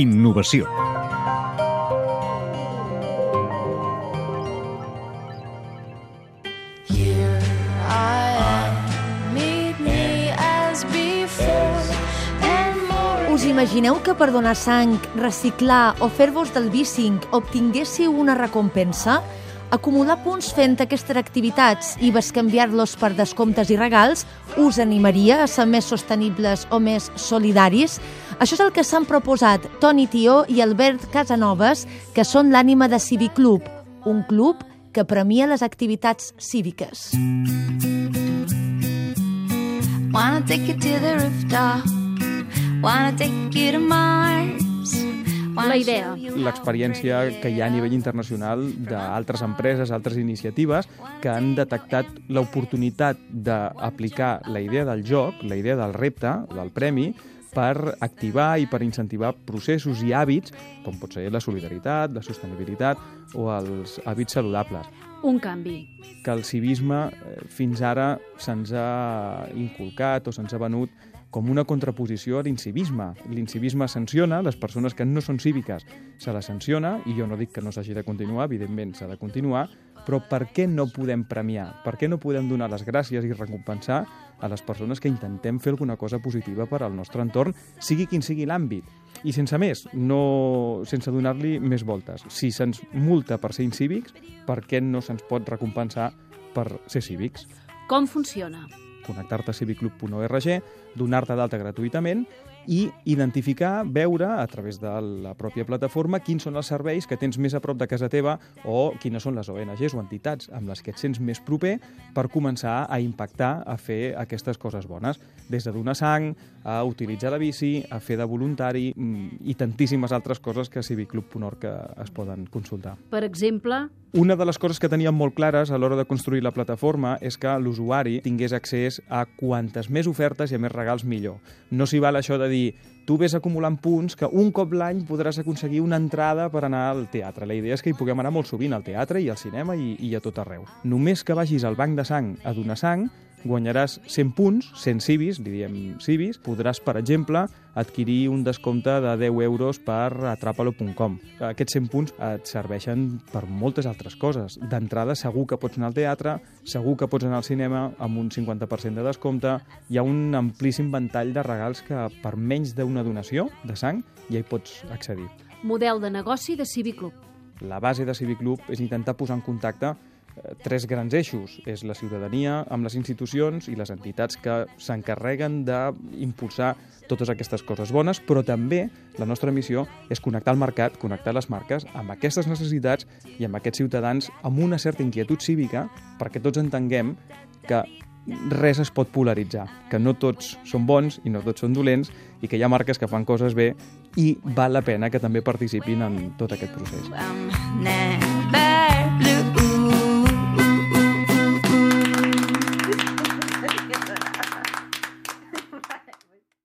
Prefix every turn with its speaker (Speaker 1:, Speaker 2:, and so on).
Speaker 1: Innovació.
Speaker 2: Us imagineu que per donar sang, reciclar o fer-vos del bicing obtinguéssiu una recompensa? Acumular punts fent aquestes activitats i bescanviar-los per descomptes i regals us animaria a ser més sostenibles o més solidaris? Això és el que s'han proposat Toni Tió i Albert Casanovas, que són l'ànima de Civic Club, un club que premia les activitats cíviques.
Speaker 3: Wanna take you to the rooftop. Wanna take you to Mars.
Speaker 4: La idea.
Speaker 5: l'experiència que hi ha a nivell internacional d'altres empreses, altres iniciatives que han detectat l'oportunitat d'aplicar la idea del joc, la idea del repte, del premi, per activar i per incentivar processos i hàbits, com pot ser la solidaritat, la sostenibilitat o els hàbits saludables
Speaker 4: Un canvi.
Speaker 5: que el civisme eh, fins ara se'ns ha inculcat o se'ns ha venut com una contraposició a l'incivisme. L'incivisme sanciona, les persones que no són cíviques se les sanciona, i jo no dic que no s'hagi de continuar, evidentment s'ha de continuar, però per què no podem premiar? Per què no podem donar les gràcies i recompensar a les persones que intentem fer alguna cosa positiva per al nostre entorn, sigui quin sigui l'àmbit? I sense més, no, sense donar-li més voltes. Si se'ns multa per ser incívics, per què no se'ns pot recompensar per ser cívics?
Speaker 4: Com funciona?
Speaker 5: connectar-te a civiclub.org, donar-te d'alta gratuïtament i identificar, veure, a través de la pròpia plataforma, quins són els serveis que tens més a prop de casa teva o quines són les ONGs o entitats amb les que et sents més proper per començar a impactar, a fer aquestes coses bones. Des de donar sang, a utilitzar la bici, a fer de voluntari mm, i tantíssimes altres coses que a civiclub.org es poden consultar.
Speaker 4: Per exemple,
Speaker 5: Una de les coses que teníem molt clares a l'hora de construir la plataforma és que l'usuari tingués accés a quantes més ofertes i a més regals millor. No s'hi val això de dir tu ves acumulant punts que un cop l'any podràs aconseguir una entrada per anar al teatre. La idea és que hi puguem anar molt sovint al teatre i al cinema i, i a tot arreu. Només que vagis al banc de sang a donar sang, guanyaràs 100 punts, 100 civis, li diem civis, podràs, per exemple, adquirir un descompte de 10 euros per atrapalo.com. Aquests 100 punts et serveixen per moltes altres coses. D'entrada, segur que pots anar al teatre, segur que pots anar al cinema amb un 50% de descompte. Hi ha un amplíssim ventall de regals que per menys d'una donació de sang ja hi pots accedir.
Speaker 4: model de negoci de Civic Club.
Speaker 5: La base de Civic Club és intentar posar en contacte tres grans eixos. És la ciutadania amb les institucions i les entitats que s'encarreguen d'impulsar totes aquestes coses bones, però també la nostra missió és connectar el mercat, connectar les marques amb aquestes necessitats i amb aquests ciutadans amb una certa inquietud cívica perquè tots entenguem que res es pot polaritzar, que no tots són bons i no tots són dolents i que hi ha marques que fan coses bé i val la pena que també participin en tot aquest procés.
Speaker 3: Never